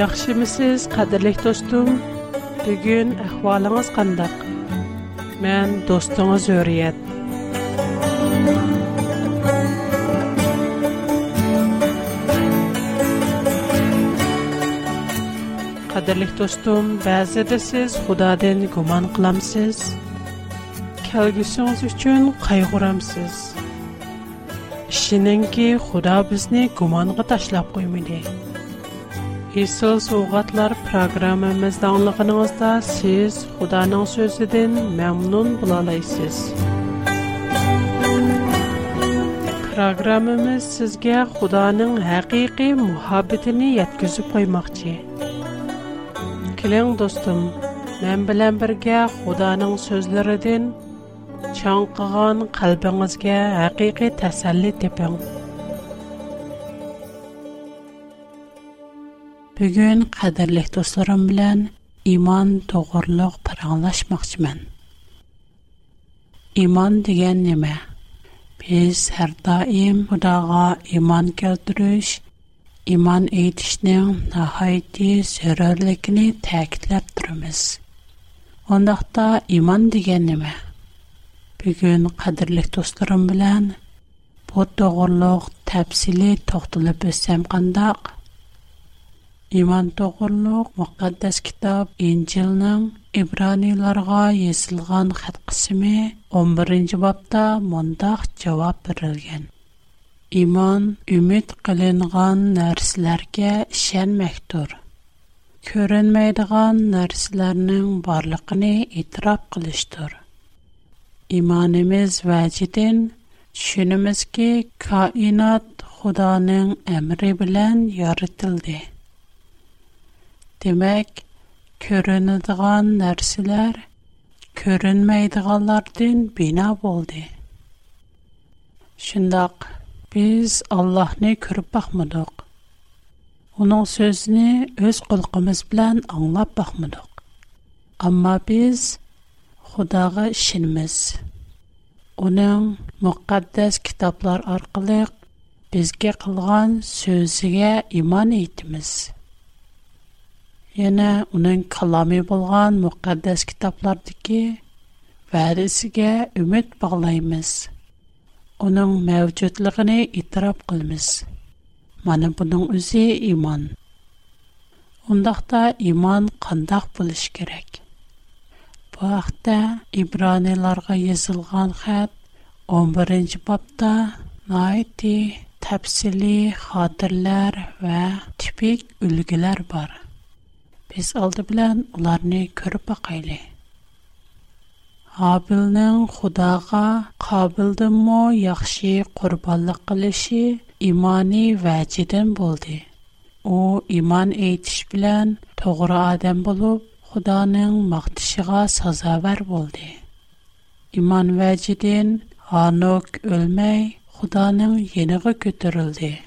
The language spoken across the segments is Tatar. Яхши ми сіз, қадирлих тостум? Бігін ахвалыңыз қандық. Мен тостуңыз өріят. Қадирлих тостум, бәзі де сіз Құдадың гуман кыламсыз. сіз. Кэлгісуңыз кайгырамсыз. қай ғурам сіз. Шинан ки Құда бізні гуманғы ташлап үйміне. Исыл суғатлар программамызда аңлығыныңызда сіз Құданың сөзіден мәмнун бұлалайсыз. Программамыз сізге Құданың хақиқи мұхаббетіні еткізіп қоймақчы. Келің достым, мән білән бірге Құданың сөзлеріден чаңқыған қалбіңізге хақиқи тәсәлі тепің. Бүгін қадірлік достарым білән иман тоғырлық паранлашмақшымен. Иман деген неме? Біз әр даим иман келдіріш, иман етішінің нағайты сөрерлікіні тәкітләп тұрымыз. Ондақта иман деген неме? Бүгін қадірлік достарым білән, бұл тоғырлық тәпсілі тоқтылып өсем қандақ, iymon to'g'riliq muqaddas kitob injilning ibraniylarga yesilgan xat qismi 11 bobda mundaq javob berilgan iymon umid qilingan narsalarga ishonmakdir ko'rinmaydigan narsalarning borligini e'tirof qilishdir imonimiz vajidan tushunimizki koinot xudoning amri bilan yoritildi Демәк, көрінідіған нәрсілер көрінмейдіғалардың бина болды. Шындақ, біз Аллахны көріп бақмадық. Оның сөзіні өз құлқымыз білән аңлап бақмадық. Амма біз Құдағы ішініміз. Оның мұқаддәс кітаплар арқылық бізге қылған сөзіге иман етіміз. Яна уның каламе булган мукъаддас китапларда ки варисигә үмет баглаемиз. Уның мавҗуудлыгын итроп кылбыз. Менә буның үзе иман. Ундакта иман кандак булыш керәк. Вахтта Ибраниларга язылган хат 11-нче бабта тайти тәфсиле хатырлар ва типек үлгиләр бар. Biz aldı bilen onlarını körüp bakaylı. Abilnin xudaga qabildimmo yaxşı qurbanlıq qilishi imani vacidin boldi. O iman eytish bilen toğra adam bolup, xudanın maqtishiga sazavar boldi. Iman vacidin anok ölmey, xudanın yeniga kötürüldi.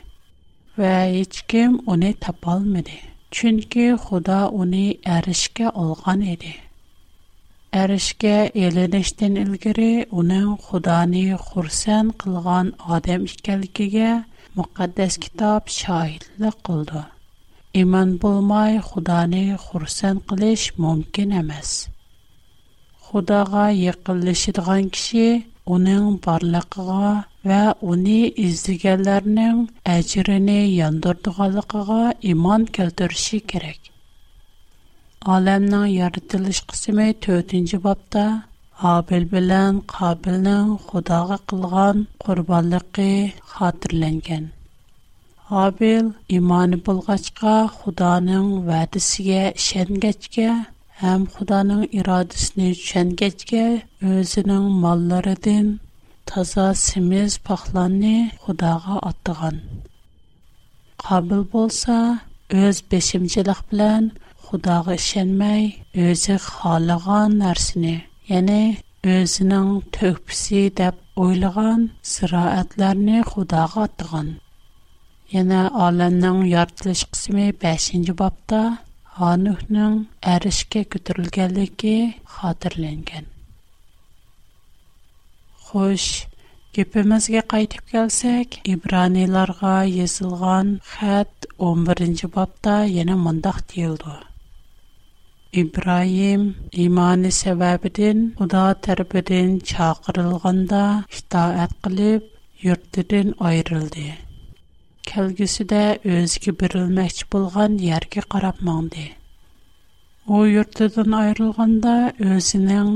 Ve hiç kim onu tapalmadı. Чөнки Худа уни әрешкә алган иде. Әрешкә еленештен илгәре уның Худаны хурсан кылган адам икәнлегегә мөхәддәс китап шаһидлы кылды. Иман булмай Худаны хурсан кылыш мөмкин эмес. Худага якынлашыдган кеше оның барлықыға ва уни үздігелерінің әжіріне яндырдығалықыға иман көлдірші керек. Аламның ярытылыш қысымы төтінші бапта, Абіл білін қабілінің құдағы қылған құрбалықы қатырленген. Абіл иманы бұлғачқа құданың вәдісіге шәнгәчке ham xudoning irodasini tushangachga o'zining mollaridan toza semiz paxlanni xudoga otgan qobil bo'lsa o'z beshimchilik bilan xudoga ishonmay o'zi xohlagan narsani ya'ni o'zining to'pisi deb o'ylagan ziroatlarni xudoga otgan yana olamning yoritilish qismi 5 bobda Ханухның әрішке көтірілгәлігі қатырленген. Хош, кепімізге қайтып келсек, Ибраниларға езілған хәт 11 бапта ені мұндақ дейілді. Ибраим иманы сәбәбіден ұда тәрбіден чақырылғанда хита әтқіліп, юрттыдын айрылды. kelgusida o'ziga berilmoqchi bo'lgan yerga qarab mondi u yurtidan ayrilganda o'zining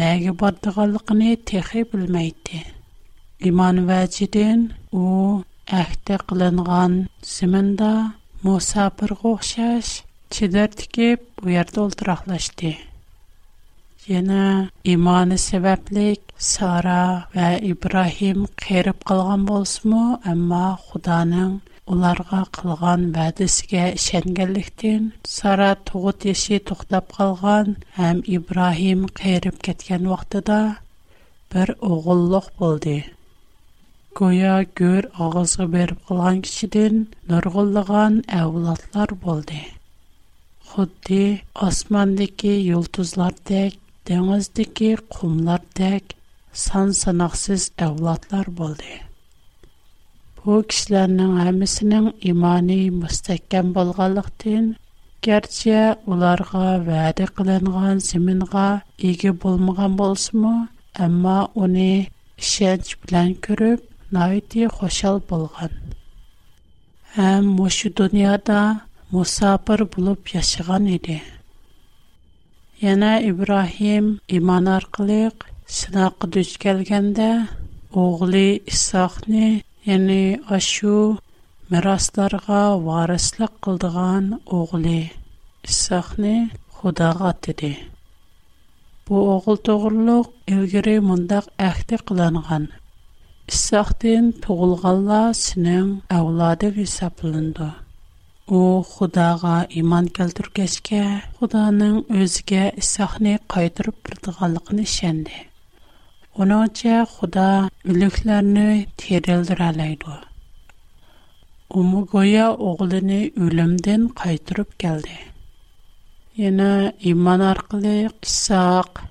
nega bordiganligini texi bilmaydi imon vajidin u ahdi qilingan ziminda musafirga o'xshash chidir tikib bu yerda o'ltiroqlashdi Яна иманы сәбәплек Сара ва Ибраһим кырып калган булсымы, әмма Худаның уларга кылган вәдәсегә ишенгәнлектән Сара тугыт яши туктап калган һәм Ибрахим кырып кеткән вакытта бер огыллык булды. Гоя гөр агызга берип калган кичедән нургыллыгын әвлатлар булды. Худди асмандагы йолдызлардак Дәңгез тәкә кумлар тәк сан санаксүз әвләтләр булды. Бу кишләрнең һәммесенің иманәи мостәкем булганлыгын керчә уларга вадә кылынган сәменгә иге булмаган булысымы, әмма үне шәйх белән күреп нәтиҗә хошел булган. Һәм бу шу дөньяда мусапәр булып Яна Ибрахим иман аркылы сынак дүч келгәндә оглы Исахны, яни Ашу мирасларга варислык кылдыган оглы Исахны Худага тиде. Бу огыл тогырлык элгере мондак әхте кылынган. Исахтын тугылганла синең авлады хисаплынды. О, Худага иман келтүргәчкә, Худаның өзге исәхне қайтырып бердигәнлыгын ишенде. Оноча Худа үлекләрне терелдер алайды. Умугоя оглыны үлемден кайтырып келді. Яна иман арқылы Исаак,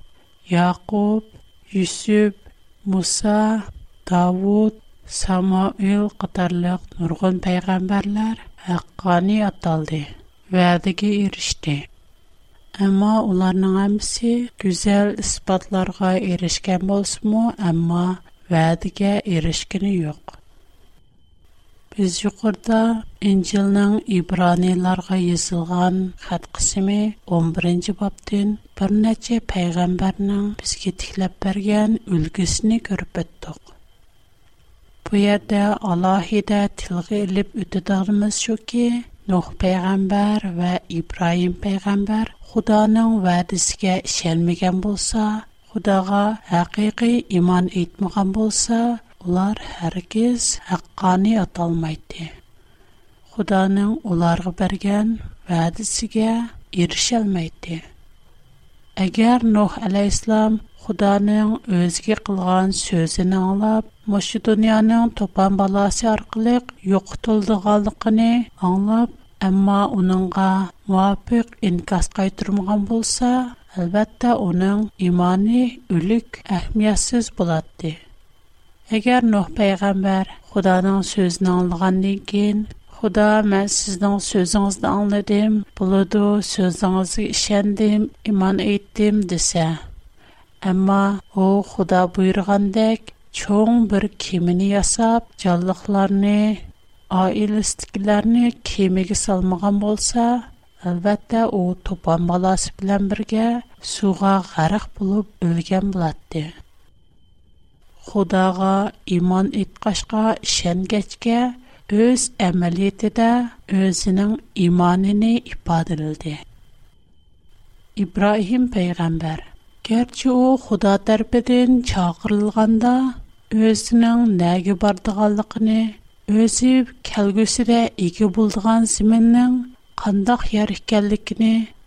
Яқуб, Юсуп, Муса, Давуд, Самуил катарлык нургын пайгамбарлар – haqqoniy ataldi, va'daga erishdi. Әмма уларның әмсі гүзәл испатларға ерішкен болсымы, әмма вәдіге ерішкені йоқ. Biz юқырда Инжилның İbranilарға езілған xat qismi 11-ci баптен бір нәче пәйғамбарның бізге тікләп берген үлгісіні көріп өттіқ. Bu yerda alohida tilga ilib o'tadiganimiz shuki, Nuh payg'ambar va Ibrohim payg'ambar Xudoning va'dasiga ishonmagan bo'lsa, Xudoga haqiqiy iymon etmagan bo'lsa, ular hargiz haqqoniy atalmaydi. Xudoning ularga bergan va'dasiga erisholmaydi. Agar Nuh alayhisalom Xudoning o'ziga qilgan so'zini anglab, Мошы дөньяның топан баласы аркылы юктылдыганлыгыны аңлап, әмма уныңга муафик инкас кайтырмаган булса, әлбәттә уның иманы үлек әһмиятсез булатты. Әгәр Нух пәйгамбер Худаның сүзен аңлагандан кин, Худа, мен сіздің сөзіңізді аңладым, бұлыду сөзіңізге ішендім, иман еттім десе. Әмма о Худа бұйырғандек, чоң бір кемені ясап, жаллықларыны, айылыстықларыны кемеге салмаған болса, әлбәтті о топан баласы білен бірге суға ғарық болып өлген болатты. Худаға иман итқашқа шәнгәчке өз әмәлеті де өзінің иманыны ипадырылды. Ибраһим пәйғәмбәр, керчі о Худа тәрпедің чағырылғанда, өзінің нәгі бардығалықыны, өзі кәлгісіде егі болдыған зіміннің қандақ ер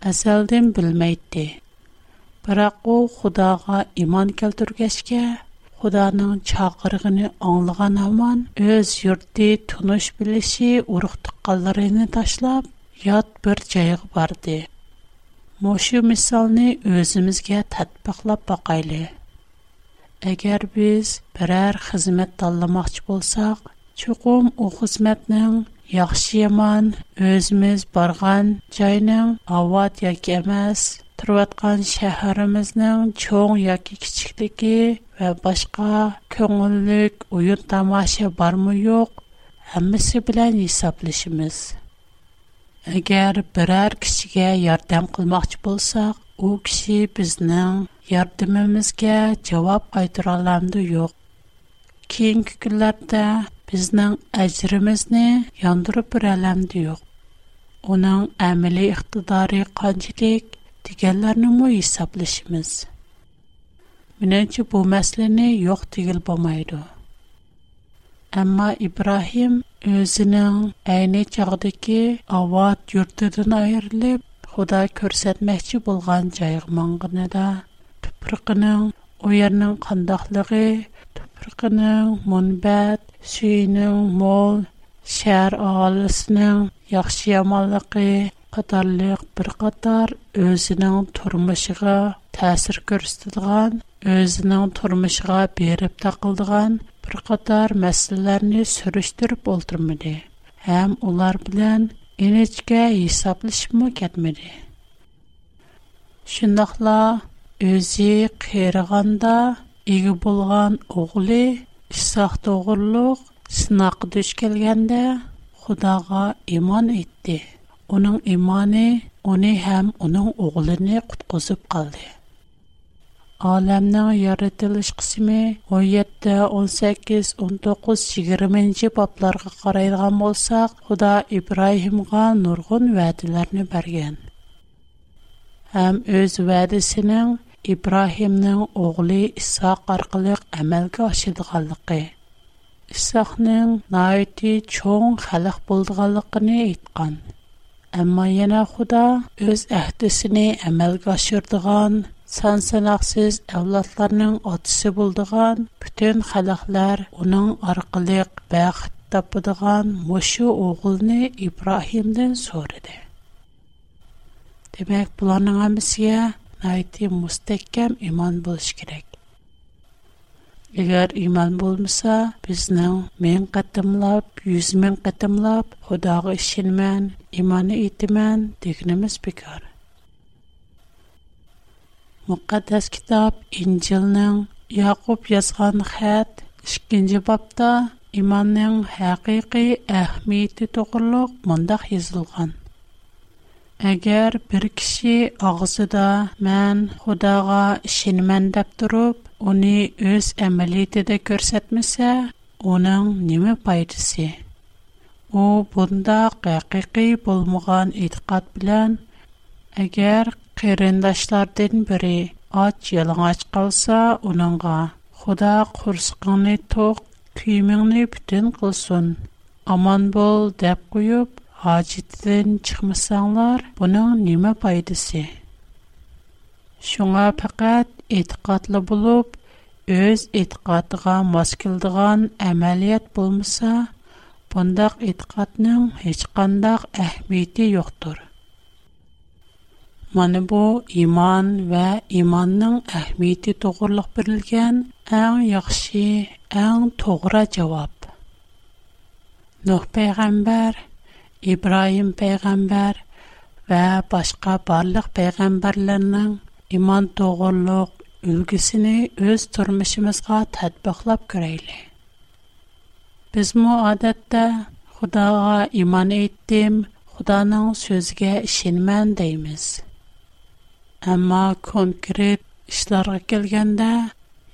әзәлден білмейді. Бірақ о Құдаға иман келтіргешке, Құданың чақырғыны аңлыған аман, өз юртты тұныш біліші ұрықтыққаларыны ташлап, ят бір жайық барды. Мошу мисалны өзімізге тәтпіқлап boqayli Әгәр без берәр хезмәт таллымакчы булсак, чукум у хезмәтнең яхшы яман өзмиз барган җайның авад яки эмас, торыткан шәһәребезнең чоң яки кичиктеге ва башка көңеллек уен тамаша бармы юк, һәммәсе белән исәплешмиз. Әгәр берәр кешегә ярдәм кылмакчы булсак, у кеше безнең yordamimizga javob qaytarolamdi yo'q keyingi kunlarda bizning ajrimizni yondirib beralamdi yo'q uning amaliy iqtidori qanchalik deganlarnimi hisoblashimiz menimcha bu masalani yo'q degil bo'lmaydi ammo ibrohim o'zining ayni chog'dagi avod yurtidan ayrilib xudo ko'rsatmoqchi bo'lgan joyga tupraqının u yerning qandoqligi, tupraqının munbat, suyuning mo'l, shahar aholisining yaxshi yomonligi qatorliq bir qator o'zining turmushiga ta'sir ko'rsatadigan, o'zining turmushiga berib taqildigan bir qator masalalarni surishtirib o'ltirmadi ham ular bilan inechka hisoblashibmi ketmadi shundoqla Өзі қиырғанда игі болған оғылы ұсақ тоғырлық сынақ дүш келгенде Құдаға иман етті. Оның иманы оны һәм оның оғылыны құтқызып қалды. Аламның яратылыш қысымы 17-18-19-20 бапларға қарайдыған болсақ, Құда Ибраимға нұрғын вәділеріні бәрген. Әм өз вәдісінің Ибрахимның огылы Исхак аркылык әмәлгә ашырылганлыгы Исхакның най ти чөң халык булдыгын айткан. әмма яңа Худа үз әһдесен әмәлгә ашырдыган, сан сынаксүз авлатларның атасы булдыган бөтен халыклар аның аркылык багыт тапдыган мошы огылын Ибрахимдән сорыйды. Димәк, буларның найти мустеккем иман болыш керек. Егер иман болмаса, бізнің мен қатымлап, юз мен қатымлап, худағы ішін мен, иманы итімен дегініміз бекар. Мұқаддас китап Инжилнің Якуб язған хәт 2-нче бапта иманның хақиқи әһмиеті тоғырлық мұндақ езілған. Әгәр перкши агысында мен Худага ишимен дип турып, уни үз әмелиетедә кертмәсә, onun ниме пайдасы? У бунда хакыкый булмыйган иттиқат белән, әгәр кырandaşлардан бере ач ялың ач клса, уныңга Худа курсыкны тук, кимиңне бүтән кылсын, аман бул деп куып Ачиддин чықмысанлар бұның нима байдыси? Шуңа пақат иткатлы болу б, өз иткатға мазкилдыған амалият болмаса, бұндақ иткатның хичкандақ ахмиди йоқтур. Маны бу, иман ва иманның ахмиди тоғырлық бірілген аң яхши, аң тоғыра жаваб. Нұх байғамбар, ibrohim payg'ambar va boshqa barliq payg'ambarlarning iymon to'g'riliq ulgusini o'z turmushimizga tadbiqlab ko'raylik bizmu odatda xudoga iymon etdim xudoning so'ziga ishonman deymiz ammo konkret ishlarga kelganda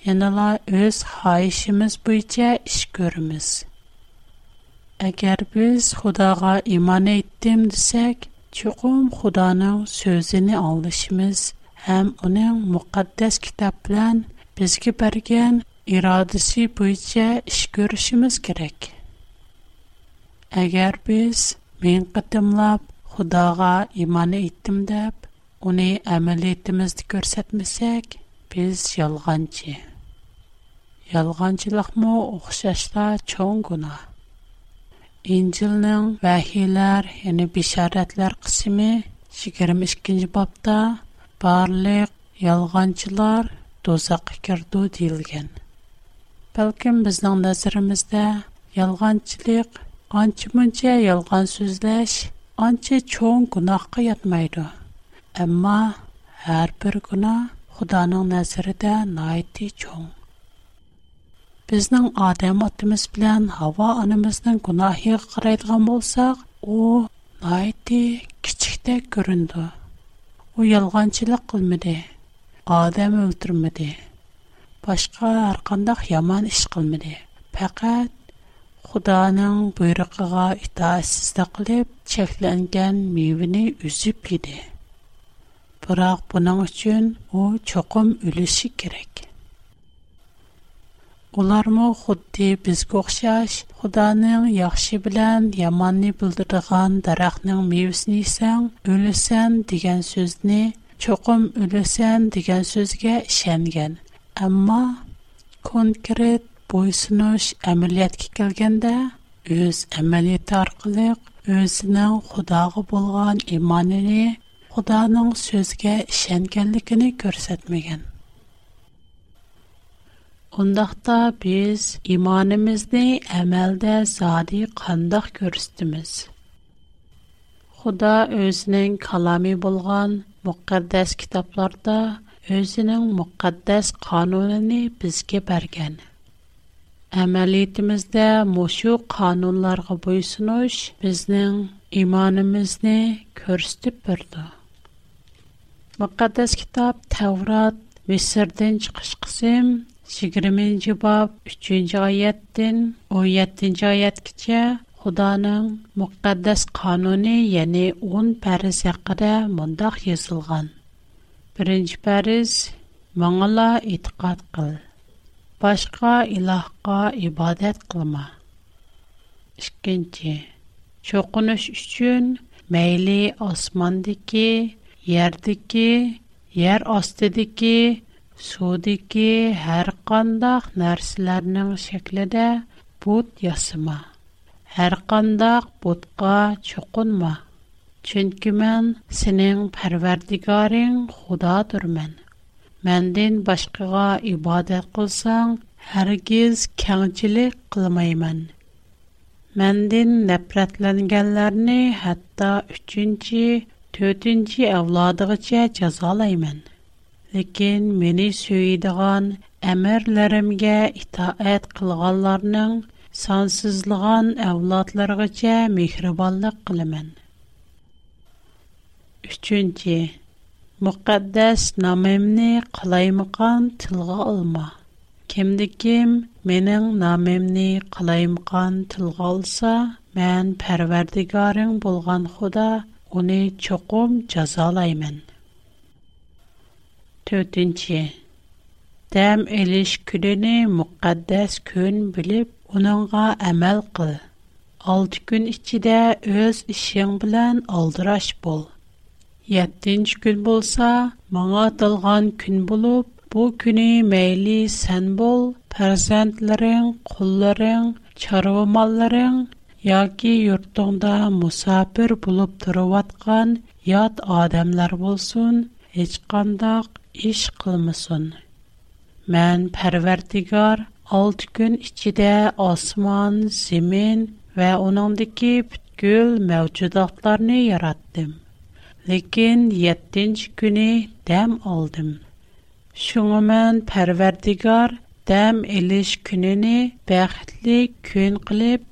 yanala o'z xohishimiz bo'yicha ish ko'ramiz Әгәр без Худага иман әйттем дисәк, чукум Худаның сөзенә алышмыз һәм аның мөхәддәс китап белән безгә бергән ирадәсе буенча эш күрешмиз кирәк. Әгәр без мен кытымлап Худага иман әйттем дип, аны әмәлиятымызда күрсәтмәсәк, без ялганчы. Ялганчылыкмы оқшашта чоң гына. İncilnәң wәхиләр, яны бишарәтләр кысымы 22нче бабында барлык ялғанчылар доза фикерду диилгән. Пәлкин безнең нәсрибездә ялғанчылык, анчы-мунча ялган сүзләш, анча чөң гынап кайтмыйду. Әмма һәр бер гына Худаның нәзеридә найты чөң. bizning odam otimiz bilan havo onamizning gunohiga qaraydigan bo'lsak u noiti kichikdek ko'rindi u yolg'onchilik qilmadi odam o'ltirmadi boshqa har qanday yomon ish qilmadi faqat xudoning buyrug'iga itoatsizlik qilib cheklangan mevani uzib yedi biroq buning uchun u cho'qim o'lishi kerak Олармы худди бизг оқшаш, худаның яхши билан яманни билдирган дарахның мевсни исан, өлесен диген сөзни, чокым өлесен диген сөзге шенген. Амма конкрет бойсунуш амилиятки келгенде, өз амилиат арқылык, өзінің худағы болған иманини, худаның сөзге шенгенликини көрсетмеген. Ondaqda biz imanimizni əməldə zadi qandaq görüstümüz. Xuda özünün kalami bulğan müqəddəs kitablarda özünün müqəddəs qanunini bizge bərgən. Əməliyyətimizdə muşu qanunlarga boysunuş bizning imanimizni körstüb birdi. Müqəddəs kitab Tevrat, Misirdən çıxış qısım Сигиримин цибаб 3-нч айяттин 17-нч айят кице Худанын мукаддас кануни 10-н пэріз яқыра мандах 1-нч пэріз маңала ітқат қыл. Башка илахка ібадет қылма. 2-нч. Чо кунуш үшчын мэйли асмандыки, ярдыки, яр Судики һәр кандак нәрсәләрнең шәкледә бут ясыма. Һәр кандак бутка чукынма. Чөнки мен синең Пәрвәрдигарың Худадырмын. Мәндән башкага ибадат кылсаң, һәргиз кәңчилек кылмаймын. Мәндән нәфрәтләнгәннәрне хәтта 3нче, 4нче авладыгыча җәзалаймын. Ләкин мине сөйдегән әмерләремгә итаәт кылганларның сансызлыгын әвлатларыгыча мехрибанлык кылымын. 3-нче. Мөхәддәс намемне кылаймыкан алма. Кемди кем менин намемни кылаймкан тылга алса, мен парвардигарың булган Худа уни чоқум жазалаймын. تۆتىنچى دەم ئېلىش كۈنىنى مۇقەددەس كۈن بىلىپ ئۇنىڭغا ئەمەل قىل ئالتە كۈن ئىچىدە ئۆز ئىشىڭ بىلەن ئالدىراش بول يەتتىنچى كۈن بولسا ماڭا ئاتالغان كۈن بولۇپ بۇ كۈنى مەيلى سەن بول پەرزەنتلىرىڭ قۇللىرىڭ چارۋا ماللىرىڭ ياكى يۇرتۇڭدا مۇساپىر بولۇپ ят يات ئادەملەر بولسۇن iş qılmasın. Mən Pərverdigar 6 gün içində osman, zemin və onundakı bütkül mövcudatlarını yaratdım. Lakin 7-ci günü dəm aldım. Şuna mən Pərverdigar dəm eliş gününü bəxtli gün qılıb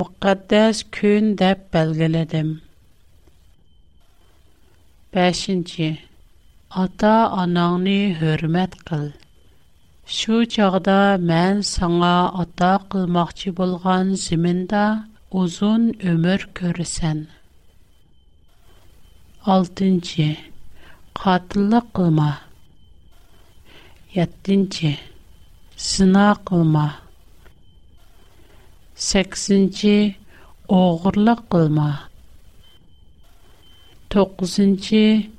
müqəddəs gün deyə belgələdim. 5. ата анаңны хөрмәт кыл. Шу чагда мен саңа ата кылмакчы булган зимендә узун өмөр көрсән. 6-нче. Катылык кылма. 7-нче. Сына 8-нче. Огырлык кылма. 9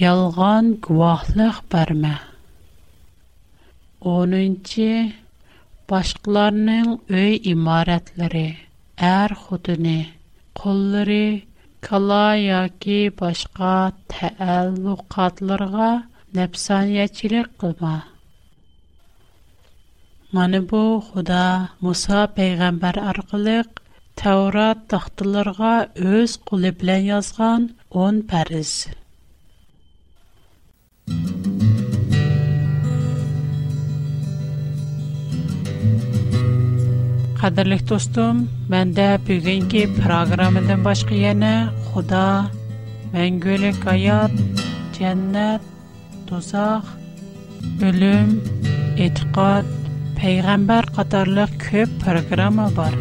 Ялған гуахлық бәрмә. 10-нче башкаларның өй имаратлары, әр хутыны, куллары, кала яки башка тәәллүкатларга нәпсаниячилек кылма. Маны бу Худа Муса пәйгамбәр аркылык Таурат тахтыларга өз кулы язган 10 парыз. Qatarlılıq dostum, menda bu günki programadan başqa yana xuda, məngölik ayat, cənnət, toxaq, ölüm, etiqad, peyğəmbər qatarlıq köp proqrama var.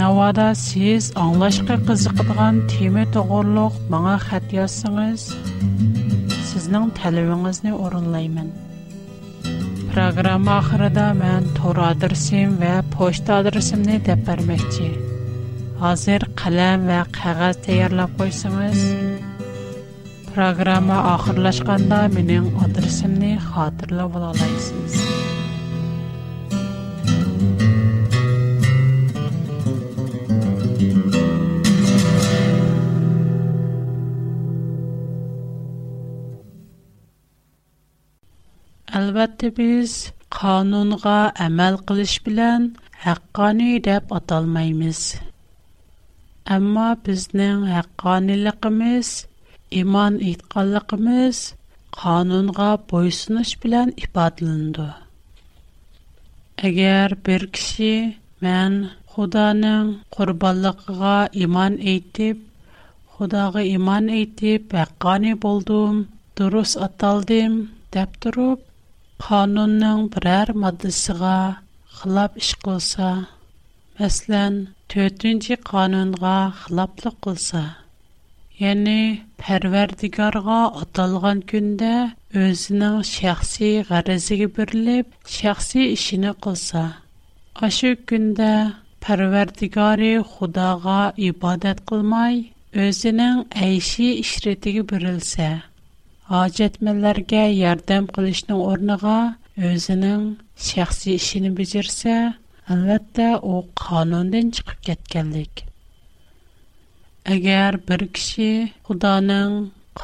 Nəvada siz anlaşqı qızıqdıqan tema toğurluq mənə سزنان تلویزیون از Программа اون لایمن. پروگرام آخر دامن تور آدرسیم و پست калам نی кагаз میشی. آذر Программа و کاغذ تیار لپویسیم. پروگرام Әлбәтте без канунга әмәл кылыш белән хаккани дип аталмайбыз. Әмма безнең хакканиллыгыбыз, иман иткәнлыгыбыз канунга буйсыныч белән ифадаланды. Әгәр бер кеше мен Худаның курбанлыгыга иман әйтеп, Худага иман әйтеп, хаккани булдым, дөрес аталдым, дип торып, Қанунның نم برر مدرسه خلاف اشکوسا مثل تئوتنچی قانون غا خلاف لقوسا یعنی پروردگار غا اطلاعان کنده از نه شخصی غرزی بر لب شخصی اشنه قوسا آشک کنده پروردگاری خدا غا ایبادت hojatmanlarga yordam qilishni o'rniga o'zining shaxsiy ishini bajarsa albatta u qonundan chiqib ketganlik agar bir kishi xudoning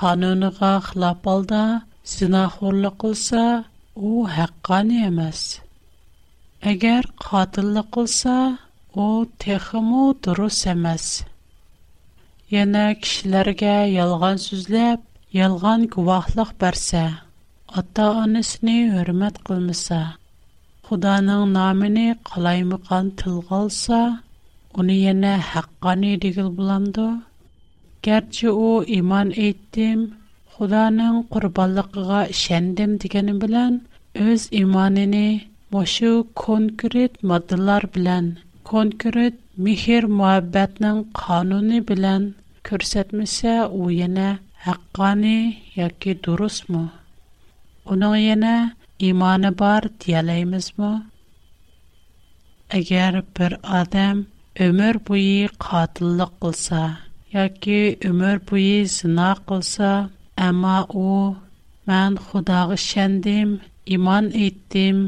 qonuniga xilof olda zinaxo'rlik qilsa u haqqoni emas agar qotillik qilsa u texmu durust emas yana kishilarga yolg'on so'zlab Yalğan guwahlıq bärsä, ata-anasını hörmət qılmasa, Xudanın nomini qalaymı qan tilğalsa, uni yana haqqani deyil biləndə, kärçə u iman etdim, Xudanın qurbanlığığa işəndim diğenini bilən, öz imanını boş konkrət maddalar bilən, konkrət mihr-muhabbətnin qanunu bilən göstərmisə, u Haqqani yaki durusmu? Unıñna iman bar diyeläymizmu? Äger bir adam ömür boyi qatillık qılsa, yaki ömür boyi sinaq qılsa, emma u män Xudağa şändim, iman ettim,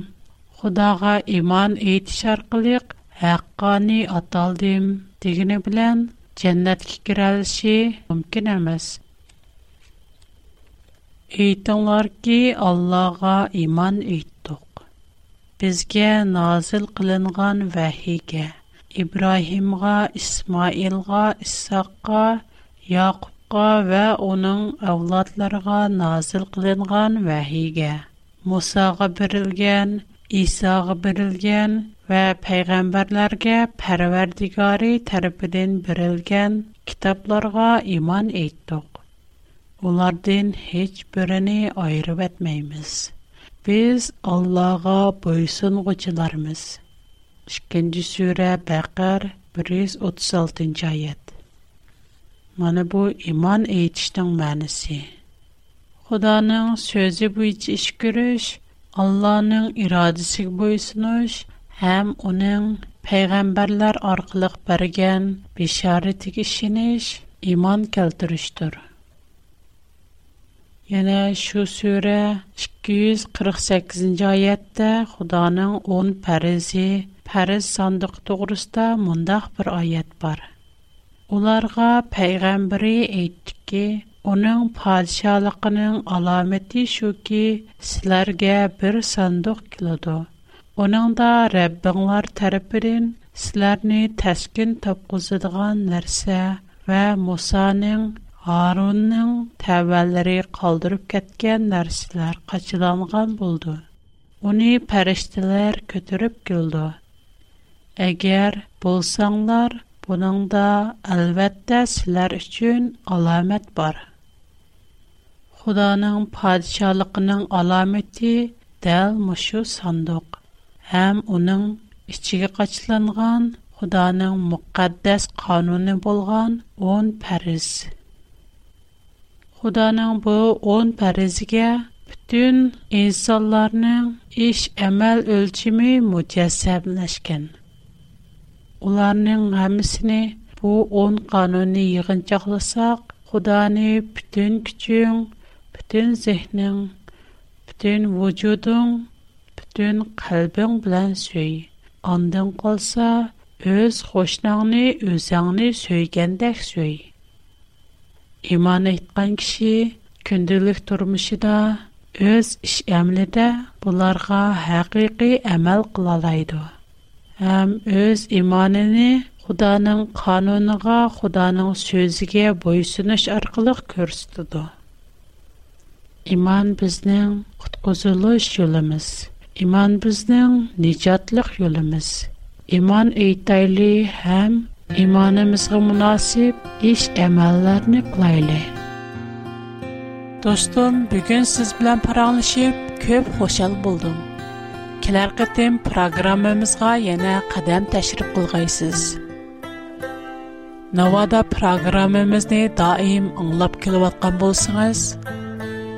Xudağa iman etişärqliq, haqqani ataldım diğine bilän jennätki kiräwşi mümkin emas. Әйтіңлар ки, Аллаға иман үйттіқ. Бізге назыл қылынған вәхиге, Ибраһимға, Исмаилға, Исаққа, Яқубқа вә оның әуладларға назыл қылынған вәхиге, Мусаға бірілген, Исаға бірілген, вә пәйғамбарларға пәрвәрдігари тәріпіден бірілген кітапларға иман үйттіқ. Onlardan heç birini ayırıb etməyimiz. Biz Allah'a boysunğucularımız. 2-ci surə Bəqər 136-cı ayət. Mana bu iman etişdən mənası. Xudanın sözü bu iş görüş, Allah'ın iradəsi boysunuş, həm onun peyğəmbərlər arqılıq bərgən bişarətik işiniş, iman keltirişdir. Яна шу сура 248-нче аятта Худоның 10 парези, паре сандыгы турында монда бер аят бар. Уларга пайгамбәр әйткә ки, "Уның падишалыгының аламәте шу ки, силәргә бер сандық килә дә. Унда Рәббәннар тәрепин силәрне тәскин тоткызыдган нәрсә ва Мусаның Harunның тәвәлләре калдырып кеткән нәрсәләр качыланган булды. Уни фәрештәләр көтүреп килде. Әгәр булсаңнар, буның да әлбәттә сезләр өчен аламәт бар. Худаның падишалыгының аламәте дәл мошу сандык һәм уның içиге качыланган Худаның мөхәддәс кануны булган 10 фәриз. Худаның бу 10 парызгә бүтән инсанларның эш әмәл өлчиме мутәсәбләшкән. Уларның һәммәсене бу 10 кануны йыгынчакласак, Худаны бүтән күчең, бүтән зехнең, бүтән вujudың, бүтән калбың белән сөй. Андан калса, өз хошнаңны, үзеңне сөйгәндәк сөй. Иман айтқан киши күнділік турмыши да, өз іш әмлі де бұларға хақи-хи амал қылалайды. Хам өз иманіни худаның кануныға, худаның сөзіге бойсуны шарқылық көрстуду. Иман біздің қыткозылыж юліміз. Иман біздің ниджатлық юліміз imanımızğa münasib iş əməllərini qılaylı. Dostum, bu gün siz bilan paranglaşib köp xoşal buldum. Kilər qətim proqramımızğa yana qadam təşrif qılğaysız. Navada proqramımızni daim ınglap kilivatqan bolsıngız,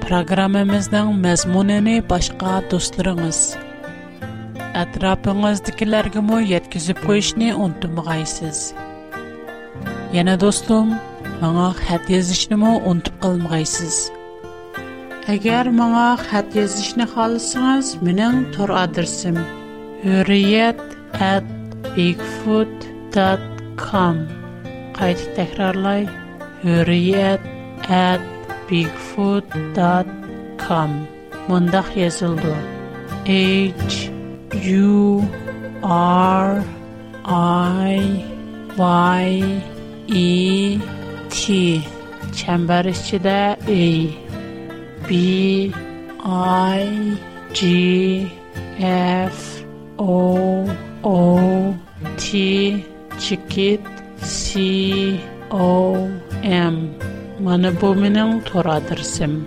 proqramımızdan məzmunini başqa dostlarınız, atrofingizdagilargamu yetkazib qo'yishni unutmag'aysiz yana do'stim manga xat yozishnimi unutib qolmag'aysiz agar manga xat yozishni xohlasangiz mening tor adresim uriyat at bigfood dot com qayta takrorlay uriyat at bigfood U R I Y E T çember içində A B I G F O O T çikit C O M mana bu menin tor adresim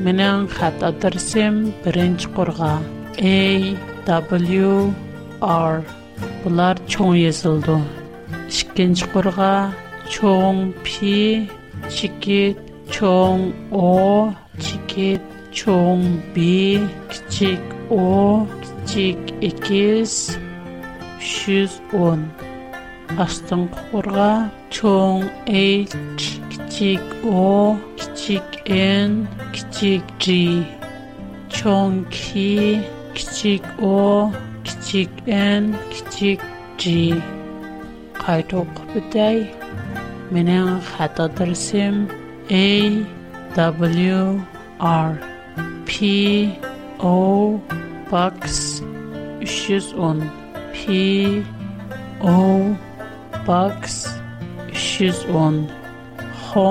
menin xat adresim birinci A W R bular cho'ng yozildi. Ikkinchi qurg'a cho'ng P, chikit cho'ng O, chikit cho'ng B, kichik O, kichik ikiz 310. Astinqi qurg'a cho'ng H, kichik O, kichik N, kichik G, cho'ng K, кичк о кичк н кичк ж кайтып оқып үтей мен ен хата дәрсем w r p o box 310 p o box 310.